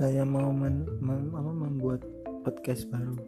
saya mau men, mem- apa, membuat podcast baru.